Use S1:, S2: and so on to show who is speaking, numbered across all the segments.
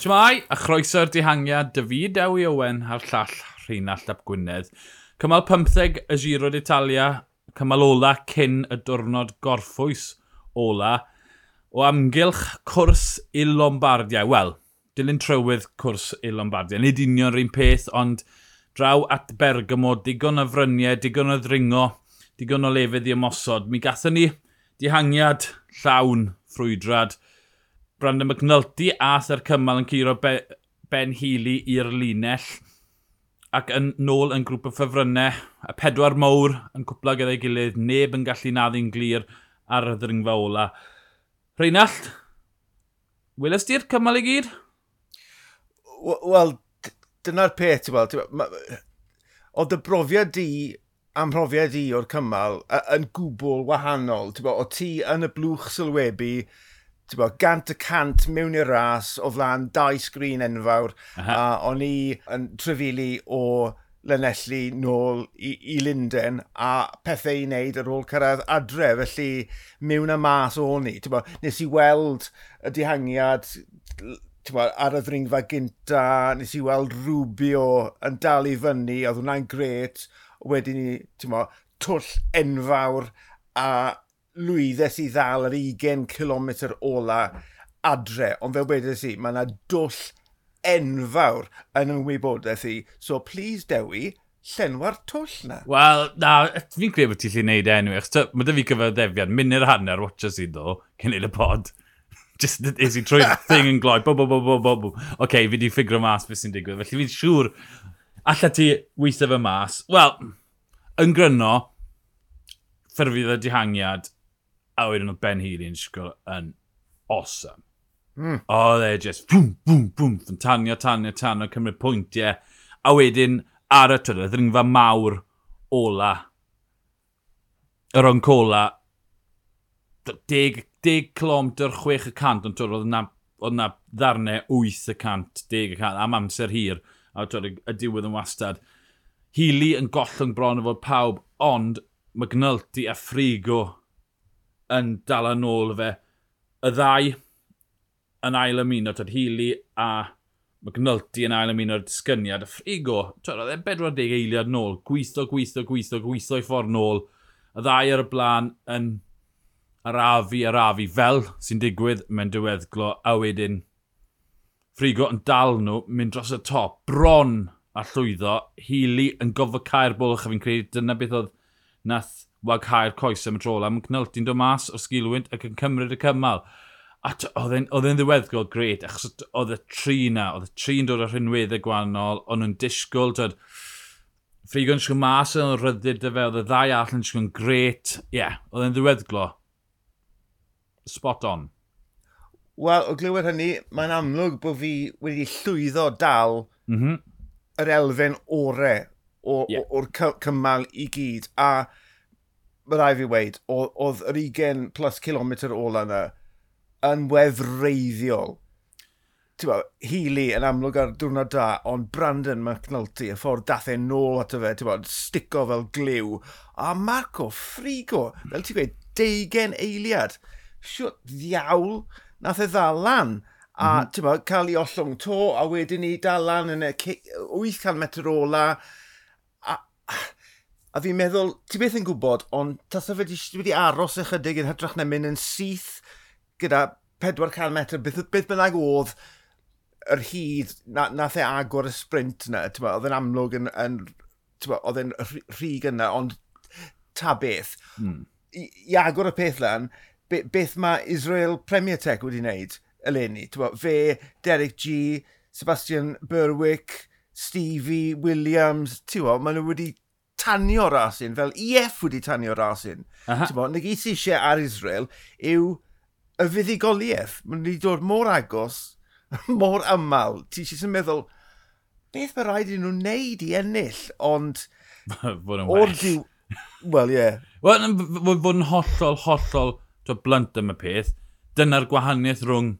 S1: Shmai, a chroeso'r dihangiad, David Ewi Owen a'r llall Rheinald Ap Gwynedd. Cymal 15 y Giro d'Italia, cymal ola cyn y diwrnod gorffwys ola, o amgylch cwrs i Lombardia. Wel, dilyn trywydd cwrs i Lombardia. Nid union rhywun peth, ond draw at Bergamo, digon o fryniau, digon o ddringo, digon o lefydd i ymosod. Mi gathon ni dihangiad llawn ffrwydrad Brandon McNulty a Ser Cymal yn curo be, Ben Healy i'r linell ac yn nôl yn grŵp o ffefrynnau, y pedwar mawr yn cwpla gyda'i gilydd, neb yn gallu naddu'n glir ar y ddringfa ola. Reinald, welys ti'r cymal i gyd?
S2: Wel, dyna'r peth, ti'n gweld. Oedd y brofiad di, am brofiad di o'r cymal, yn gwbl wahanol. Ti'n o ti yn y blwch sylwebu, bo, gant y cant mewn i'r ras o flaen dau sgrin enfawr Aha. a o'n i yn trefili o Lanelli nôl i, i Linden a pethau i wneud ar ôl cyrraedd adre felly mewn a mas o'n i. Bo, nes i weld y dihangiad bo, ar y ddringfa gynta, nes i weld Rubio yn dal i fyny, oedd hwnna'n gret. Wedyn ni, ti'n twll enfawr a lwyddes i ddal yr 20 km ola adre, ond fel wedes i, mae yna dwll enfawr yn ymwybodaeth i, so please dewi, llenwa'r twll na.
S1: Wel, na, fi'n credu bod ti'n lli wneud enw, achos mae dy fi cyfaddefiad, munud a hanner watcha i ddo, cyn neud y pod. Just, is i trwy'r thing yn gloi, bo, bo, bo, bo, bo, bo. Oce, okay, fi di ffigro mas beth sy'n digwydd, felly fi'n siŵr, alla ti weithio fy mas. Wel, yn gryno, ffyrfydd y dihangiad, A wedyn oedd Ben Healy yn sgol yn awesome. Mm. Oedd e just boom, boom, boom, tanio, tanio, tanio, cymryd pwyntiau. A wedyn ar y trydydd, y ddringfa mawr ola, yr oncola, 10, 10 clom dy'r 6 y cant, ond oedd na, oedd na ddarnau 8 y cant, 10 y cant, am amser hir, a oedd y diwedd yn wastad. Healy yn gollwng bron o fod pawb, ond McNulty a Frigo yn dal yn ôl fe. Y ddau yn ail ymuno, tyd Healy a McNulty yn ail ymuno o'r disgyniad. Y ffrigo, tyd oedd e 40 eiliad nôl, gweithio, gweithio, gweithio, gweithio i ffordd nôl. Y ddau ar y blaen yn arafu, arafu fel sy'n digwydd mewn diweddglo, a wedyn ffrigo yn dal nhw, mynd dros y top, bron a llwyddo, Healy yn gofod cael bwlch a fi'n credu dyna beth oedd nath waghau'r coes am y trol am cnylti'n dod mas o sgilwynt ac yn cymryd y cymal. A oedd e'n ddiweddgol gred, achos oedd y tri na, oedd y tri'n dod o'r rhinweddau gwahanol, ond nhw'n disgwyl, dod, Frigon siw'n mas yn rhyddid dy fe, oedd y ddau all yn siw'n gret. Ie, yeah, oedd e'n ddiweddglo. Spot on.
S2: Wel, o glywed hynny, mae'n amlwg bod fi wedi llwyddo dal mm -hmm. yr elfen orau o'r yeah. cymal i gyd. A mae rai fi weid, oedd yr 20 plus kilometr ola yna yn wefreiddiol. Bo, Healy yn amlwg ar diwrnod da, ond Brandon McNulty, y ffordd dathau e nôl ato fe, bo, stico fel glyw. A Marco Frigo, fel ti'n gweud, deugen eiliad. Siwt ddiawl, nath e ddal lan. A mm -hmm. bo, cael ei ollwng to, a wedyn ni dal lan yn y 800 metr ola. A, a A fi'n meddwl, ti beth yn gwybod, ond tasa fe wedi aros ychydig yn hytrach na mynd yn syth gyda 400 metr, beth, beth bynnag oedd yr hyd na, nath e agor y sprint yna. Oedd yn amlwg yn, yn oedd e'n rhig yna, ond ta beth. Hmm. I, I agor y peth lan, be, beth mae Israel Premier Tech wedi wneud eleni. Fe, Derek G, Sebastian Berwick, Stevie Williams, ti'n gwybod, maen nhw wedi tanio Rasin, fel EF wedi tanio Rasin. Nid gys eisiau ar Israel yw y fuddigoliaeth. Mae'n wedi dod mor agos, mor aml. Ti eisiau meddwl, beth mae rhaid i nhw wneud i ennill, ond...
S1: Fod yn well. Diw...
S2: Wel, ie. Yeah.
S1: Wel, fod yn hollol, hollol to blunt am y peth. Dyna'r gwahaniaeth rhwng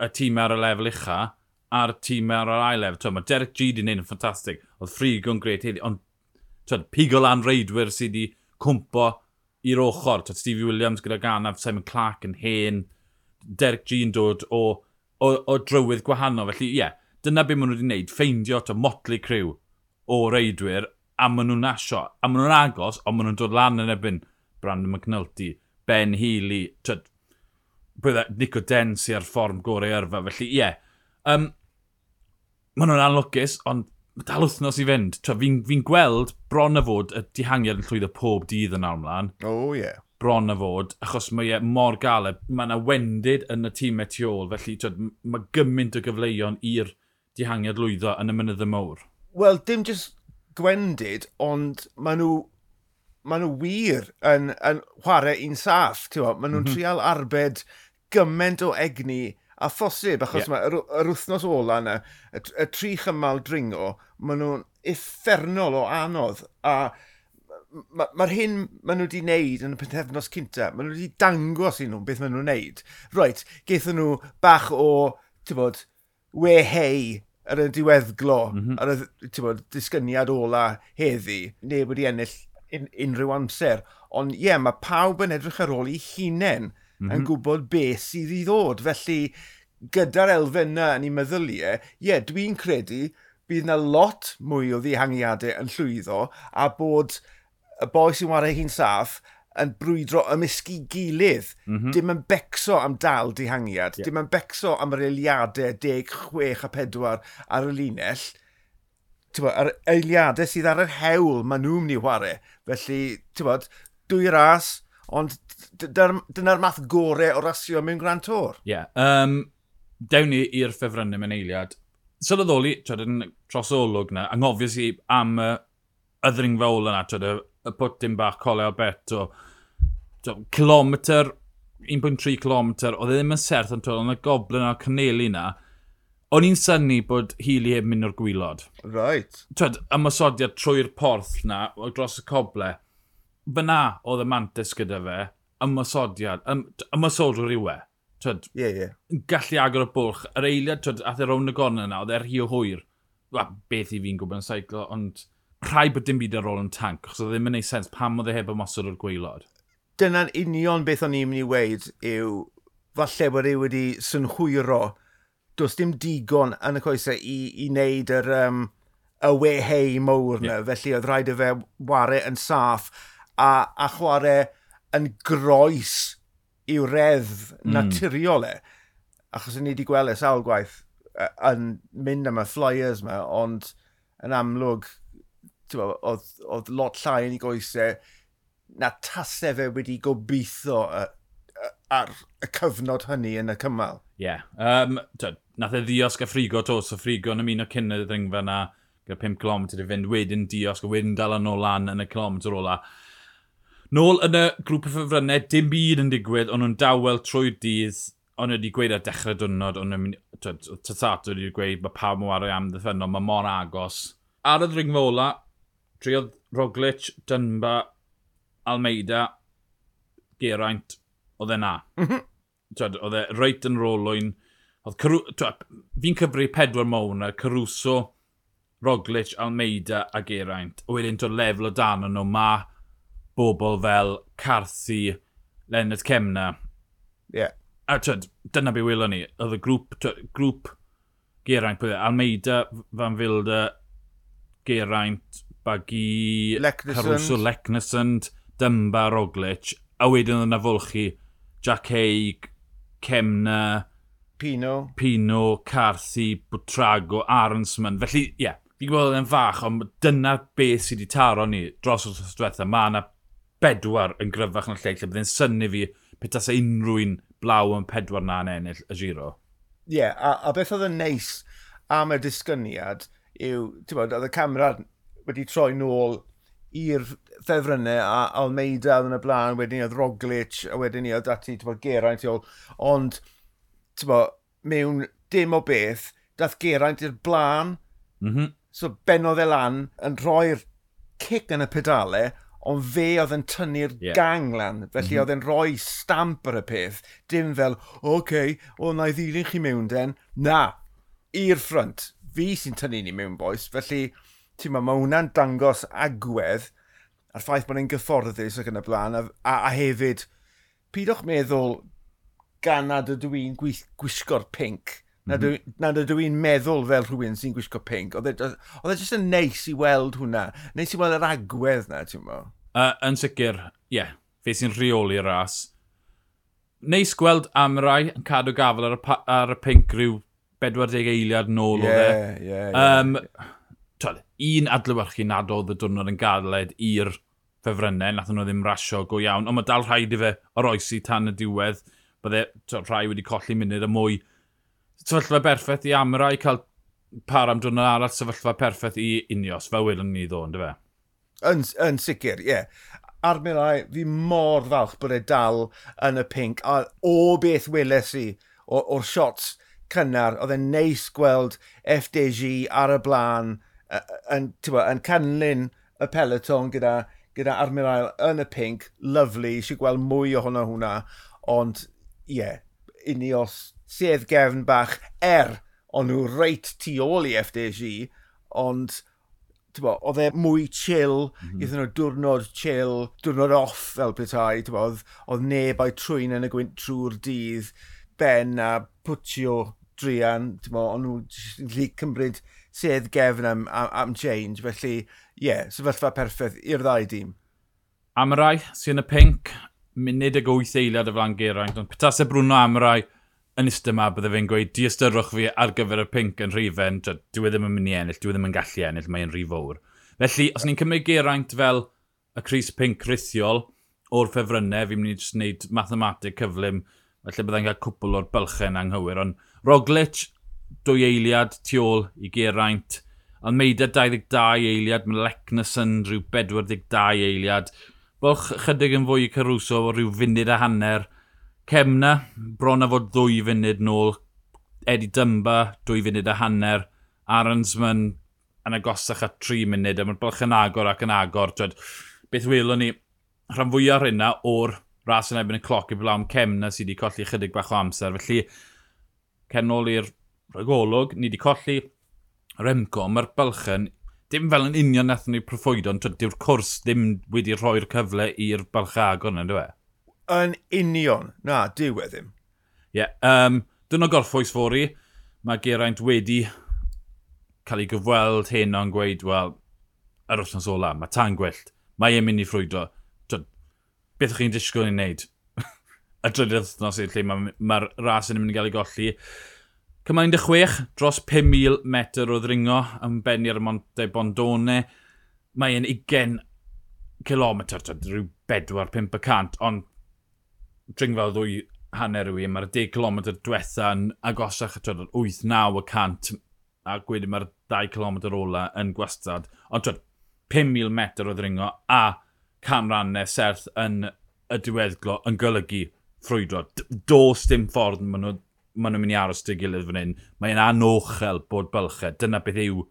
S1: y tîm ar y lefel ucha a'r tîm ar yr ail lefel. Mae Derek G wedi gwneud yn ffantastig. Oedd ffrig o'n gret heddi, ond twyd, pigo lan reidwyr sydd wedi cwmpo i'r ochr. Twyd, Stevie Williams gyda ganaf, Simon Clark yn hen, Derek G yn dod o, o, o drywydd gwahanol. Felly, ie, yeah, dyna beth maen nhw wedi wneud, ffeindio to motlu criw o reidwyr a maen nhw'n asio, a maen nhw'n agos, ond maen nhw'n dod lan yn ebyn Brandon McNulty, Ben Healy, twyd, bydda Nico Densi ar fform gorau yrfa. Felly, ie, yeah, um, maen nhw'n anlwcus, ond mae dal wythnos i fynd. Fi'n fi gweld bron y fod y dihangiad yn llwyddo pob dydd yn armlaen.
S2: O, oh, ie. Yeah.
S1: Bron y fod, achos mae e mor galed. Mae yna wendid yn y tîm tu ôl, felly twyd, mae gymaint o gyfleuon i'r dihangiad lwyddo yn y mynydd y mawr.
S2: Wel, dim jyst gwendid, ond maen nhw maen nhw wir yn, yn chwarae un saff. Maen nhw'n mm -hmm. trial arbed gymaint o egni A phosib, achos yeah. mae, yr, yr wythnos ola yna, y, y tri chymal dringo, maen nhw'n effernol o anodd. A mae'r ma, hyn maen nhw wedi wneud yn y penthefnos cynta, maen nhw wedi dangos i nhw beth maen nhw'n wneud. Roet, geithon nhw bach o, ti'n bod, we hei ar y diweddglo, mm -hmm. ar y bod, disgyniad ola heddi, neb wedi ennill un, unrhyw amser. Ond ie, yeah, mae pawb yn edrych ar ôl i hunain mm -hmm. yn mhm. gwybod beth sydd i ddod. Felly, gyda'r elfennau yn ei meddyliau, ie, yeah, dwi'n credu bydd yna lot mwy o ddihangiadau yn llwyddo a bod y boi sy'n wario hi'n saff yn brwydro ymysgu gilydd. Mm -hmm. Dim yn becso am dal dihangiad, yeah. dim yn becso am yr eiliadau 10, 6 a 4 ar y linell. Bo, yr eiliadau sydd ar yr hewl maen nhw'n mynd i chwarae. Felly, ti'n bod, dwy ras, ond dyna'r math gorau o rasio mewn Grand Tour.
S1: Ie. Yeah. Um, dewn ni i'r ffefrynnau mewn eiliad. Sylweddoli, twyd, yn tros olwg na, anghofio si am uh, y ddringfa ola yna, twyd, y, y pwtyn bach Cole Alberto. Kilometr, 1.3 km, oedd e ddim yn serth, ond oedd y goblin a'r cynelu na, o'n i'n syni bod Healy heb mynd o'r gwylod.
S2: Right.
S1: Twyd, ymwysodiad trwy'r porth na, dros y coble. Fyna oedd y mantis gyda fe, ymwysodiad, ymwysodwr yw e. Twyd,
S2: yeah, ie. yeah.
S1: gallu agor y bwlch. Yr eiliad, twyd, ath e rown y gorna yna, oedd e'r hi o hwyr. Wa, beth i fi'n gwybod yn seiclo, ond rhai bod dim byd ar ôl yn tank, achos oedd ddim yn ei sens pam oedd e heb ymosod o'r gweilod.
S2: Dyna'n union beth o'n i'n mynd i weid yw, falle bod e wedi synhwyro, does dim digon yn y coesau i, i wneud yr, um, y wehau mowr yna, yeah. felly oedd rhaid y fe ware yn saff a, a chwarae yn groes i'w redd mm. naturiol e. Achos ni wedi gweld e sawl gwaith yn mynd am y flyers yma, ond yn amlwg, oedd oedd lot llai yn ei goesau, na tasau fe wedi gobeithio ar y cyfnod hynny yn y cymal.
S1: Ie. Yeah. Um, nath e ddiosg a ffrigo to, so ffrigo yn ymuno cyn y ddringfa na, gyda 5 km i fynd, wedyn diosg, a wedyn dal yn ôl lan yn y kilometr ola. Nôl yn y grŵp o ffefrynnau, dim byd yn digwydd, ond nhw'n dawel trwy dydd, ond wedi gweud ar dechrau dwrnod, ond nhw'n tatat wedi gweud mae pawb yn wario am ddiffynol, mae mor agos. Ar y ddringfa ola, triodd Roglic, Dynba, Almeida, Geraint, oedd e na. Mhm. oedd e reit yn rolwyn. Fi'n cyfru pedwar mawr Caruso, Roglic, Almeida a Geraint. A wedyn to lefel o dan nhw, mae bobl fel Carthy, Leonard Cemna.
S2: Yeah.
S1: A twyd, dyna be welon ni. Oedd y grŵp, twyd, grŵp Geraint, Almeida, Van Vilda, Geraint, Bagi, Caruso, Lecnesund, Dymba, Roglic. A wedyn oedd yna folchi Jack Haig, Cemna,
S2: Pino,
S1: Pino Carthy, Butrago, Arnsman. Felly, ie, yeah, fi'n gwybod yn fach, ond dyna beth sydd wedi taro ni dros y diwethaf. Mae yna bedwar yn gryfach yn y lle, lle byddai'n syni fi petas unrhyw'n blaw yn pedwar na yn ennill y giro.
S2: Ie, yeah, a, a beth oedd yn neis am y disgyniad yw, ti'n bod, oedd y camera wedi troi nôl i'r ffefrynnau a Almeida yn y blaen, wedyn ni oedd Roglic, a wedyn ni oedd dati, ti'n bod, Geraint i ôl, ond, ti'n bod, mewn dim o beth, dath Geraint i'r blaen, mm -hmm. so benodd e lan yn rhoi'r cic yn y pedalau, ond fe oedd yn tynnu'r yeah. gang lan, felly mm -hmm. oedd e'n rhoi stamp ar y peth, dim fel, oce, okay, o, na i ddilyn chi mewn den, na, i'r ffrant, fi sy'n tynnu ni mewn boes, felly, ti'n ma, mae hwnna'n dangos agwedd a'r ffaith bod e'n gyfforddus ac yn y blaen, a, a, a hefyd, pidwch meddwl ganad y dwi'n gwisgo'r pink, Mhm. na dydw i'n meddwl fel rhywun sy'n gwisgo pink. E oedd e jyst yn neis i weld hwnna. Neis i weld yr agwedd na, ti'n mo?
S1: Uh, yn sicr, ie. Yeah, fe sy'n rheoli'r ras. Neis gweld amrau yn cadw gafel ar y, ar y pink rhyw 40 eiliad nôl
S2: yeah, o dde. E. Yeah,
S1: yeah, um, yeah. Twed, un adlywyrchu nad oedd y diwrnod yn gadled i'r ffefrynnau, nath nhw ddim rasio go iawn, ond mae dal rhaid i fe oroesi tan y diwedd, bydde rhai wedi colli munud y mwy sefyllfa berffaith i Amra i cael par am dwrnod arall sefyllfa perffaith i Unios, fel welwn ni ddo, ynddo fe?
S2: Yn, yn sicr, ie. Yeah. Armirai, fi mor falch bod e dal yn y pink, a o beth weles i o'r shots cynnar, oedd e'n neis gweld FDG ar y blaen, yn, yn canlyn y peloton gyda, gyda Armirail yn y pink, lyflu, eisiau gweld mwy ohono hwnna, ond ie, yeah, Unios sedd gefn bach er ond nhw reit tu ôl i FDG, ond bo, oedd e mwy chill, mm -hmm. nhw diwrnod chill, diwrnod off fel petai, oedd, oedd neb o'i trwy'n yn y gwynt trwy'r dydd, Ben a Pwtio Drian, ond nhw'n lli cymryd sedd gefn am, am, am change, felly ie, yeah, sefyllfa perffaith i'r ddau dîm.
S1: Amrai, sy'n y pink, munud ag 8 eiliad y flan geraint, ond petas e Bruno Amrai, yn ystod yma bydde fe'n gweud, di ystyrwch fi ar gyfer y pink yn rhifen, dwi e ddim yn mynd i ennill, dwi e ddim yn gallu ennill, mae'n rhi fawr. Felly, os ni'n cymryd geraint fel y Cris Pink rithiol o'r ffefrynnau, fi'n mynd i just wneud mathematig cyflym, felly byddai'n cael cwpl o'r bylchau anghywir. Ond Roglic, dwy eiliad tu ôl i geraint, Almeida 22 eiliad, mae Mlecnison rhyw 42 eiliad, Bwlch chydig yn fwy i Caruso o rhyw funud a hanner, Cemna, bron a fod ddwy funud nôl. Eddie Dymba, dwy funud a hanner. Aronsman yn agosach at tri munud, a mae'r bylch yn agor ac yn agor. Twed, beth welon ni, rhan fwyaf hynna o'r ras yn ebyn y cloc i blawn Cemna sydd wedi colli chydig bach o amser. Felly, cenol i'r rhagolwg, ni wedi colli Remco, mae'r bylchyn dim fel yn union nath ni proffwydo, ond dyw'r cwrs ddim wedi rhoi'r cyfle i'r bylch agor yna, dwi'n
S2: Yn union. Na, diw e ddim.
S1: Ie. Yeah, um, Dyna gorffwys fori. Mae Geraint wedi cael ei gyfweld hyn o'n gweud, wel, yr wrthnos ola, mae tan gwyllt. Mae e'n mynd i ffrwydro. Beth ych chi'n disgwyl i'n neud? y drydydd wrthnos i'r lle mae'r ma ras yn mynd i gael ei golli. Cymaint y chwech, dros 5,000 metr o ddringo yn benni ar y Monte Bondone. Mae e'n 20 kilometr, rhyw 4-5%, ond dringfa o ddwy hanner yw i, mae'r 10 km diwetha yn agosach at 8-9 y cant, a gwedi mae'r 2 km ola yn gwastad. Ond 5,000 metr o ddringo a canrannau serth yn y diweddglo yn golygu ffrwydro. Does dim ffordd maen nhw'n maen nhw'n mynd i aros dy gilydd fan hyn. Mae'n anochel bod bylchau. Dyna beth yw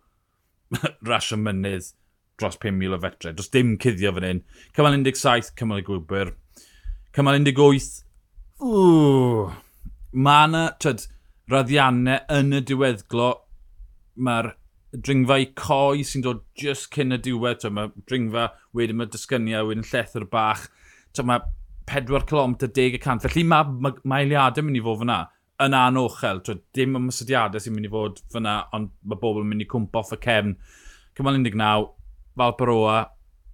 S1: rasio mynydd dros 5,000 o fetre. Does dim cuddio fan hyn. Cymal 17, cymal y gwybr cymal 18, ww, mae yna, tyd, raddiannau yn y diweddglo, mae'r dringfa i coi sy'n dod just cyn y diwedd, tyd, mae dringfa wedyn mae dysgyniau wedyn llethr bach, tyd, mae 4 km 10 y cant, felly mae ma, ma eiliadau mynd i fod fyna yn anochel, tyd, dim y ymwysadiadau sy'n mynd i fod fyna, ond mae bobl yn mynd i cwmp off y cefn. Cymal 19, Falparoa,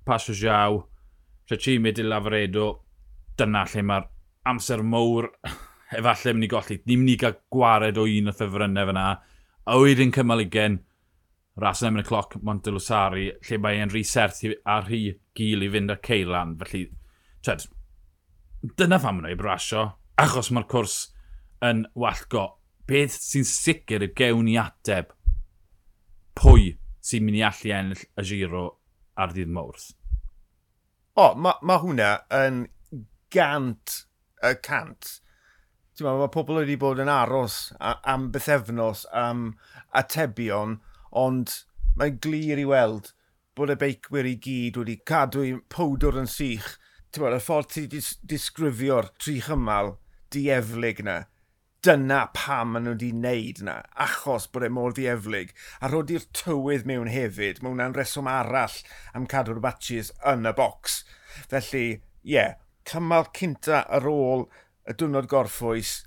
S1: Pasio Jiaw, Chachimi di Lafaredo, dyna lle mae'r amser mowr efallai mynd i golli. Ni'n mynd i gael gwared o un o ffefrynnau fyna. A wedyn cymal gen ras yn y cloc Montelusari, lle mae e'n rhysert ar rhy gil i fynd â ceilan. Felly, tred, dyna fam wna i brasio, achos mae'r cwrs yn wallgo. Beth sy'n sicr yw gewn i ateb pwy sy'n mynd i allu ennill y giro ar ddydd mawrth?
S2: O, mae ma hwnna yn gant y cant. Ti'n meddwl, mae pobl wedi bod yn aros am bethefnos, am atebion, ond mae'n glir i weld bod y beicwyr i gyd wedi cadw powdwr yn sych. Ti'n meddwl, y ffordd ti dis disgrifio'r tri chymal dieflig na, dyna pam maen nhw wedi wneud na, achos bod e mor ddieflig. A rodi'r tywydd mewn hefyd, mae hwnna'n reswm arall am cadw'r batches yn y bocs. Felly, ie, yeah, cymal cynta ar ôl y diwrnod gorffwys,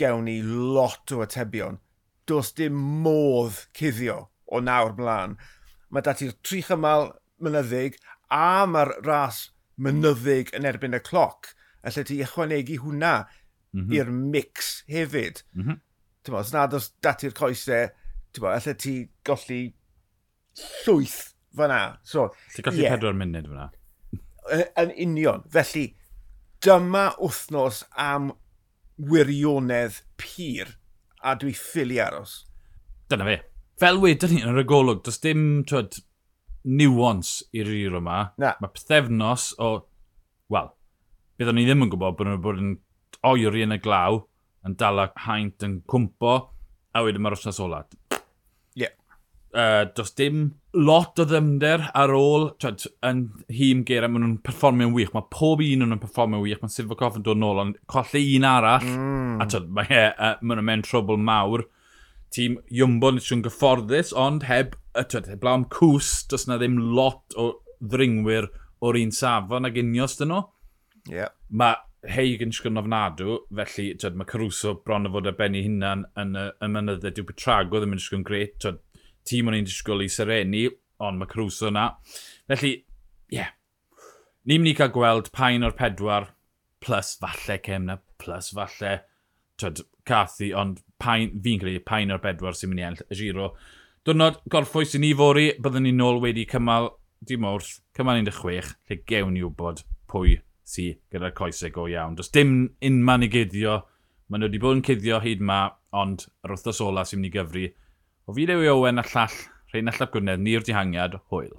S2: gewn ni lot o atebion. Does dim modd cuddio o nawr blaen. Mae dati'r tri chymal mynyddig a mae'r ras mynyddig yn erbyn y cloc. Alla ti ychwanegu hwnna mm -hmm. i'r mix hefyd. Mm -hmm. Tyma, os nad oes dati'r coesau, tyma, alla ti golli llwyth fyna. So,
S1: ti golli yeah. pedwar munud fyna.
S2: Yn union. Felly, dyma wythnos am wirionedd pyr a dwi ffili aros.
S1: Dyna fe. Fel wedyn ni yn yr agolwg, does dim twyd, niwans i'r rir yma. Na. Mae pethefnos o, wel, byddwn ni ddim yn gwybod bod nhw'n bod yn oeri yn y glaw, yn dal haint yn cwmpo, a wedyn mae'r wrthnos ola uh, does dim lot o ddymder ar ôl twed, yn hym geir a maen nhw'n performio'n wych. Mae pob un nhw'n performio'n wych. Mae Sifakov yn dod nôl ond colli un arall. Mm. A twed, mae he, uh, maen nhw'n mewn trwbl mawr. Tîm Jumbo yn eisiau'n gyfforddus, ond heb, uh, twed, heb lawn cws, does na ddim lot o ddringwyr o'r un safon ag unios dyn nhw.
S2: Yeah.
S1: Mae Heig yn sgwrn ofnadw, felly twed, mae Caruso bron o fod ar benni hunan yn y y mynyddau. Dyw Petrago ddim yn sgwrn gret. Twed, tîm o'n i'n disgwyl i Sereni, ond mae Caruso yna. Felly, ie. Yeah. Ni'n mynd i cael gweld pain o'r pedwar, plus falle Cemna, plus falle twyd, Cathy, ond pain, fi'n credu pain o'r bedwar sy'n mynd i enll y giro. Dwrnod gorffwys i ni fori, byddwn ni'n nôl wedi cymal dim wrth, cymal 16, lle gewn ni wybod pwy sy'n gyda'r coesau go iawn. Does dim unman i guddio, maen nhw wedi bod yn cuddio hyd ma, ond yr wrthos ola sy'n mynd i gyfri, O fi Dewi Owen a llall Rhain Allap Gwynedd, ni'r dihangiad, hwyl.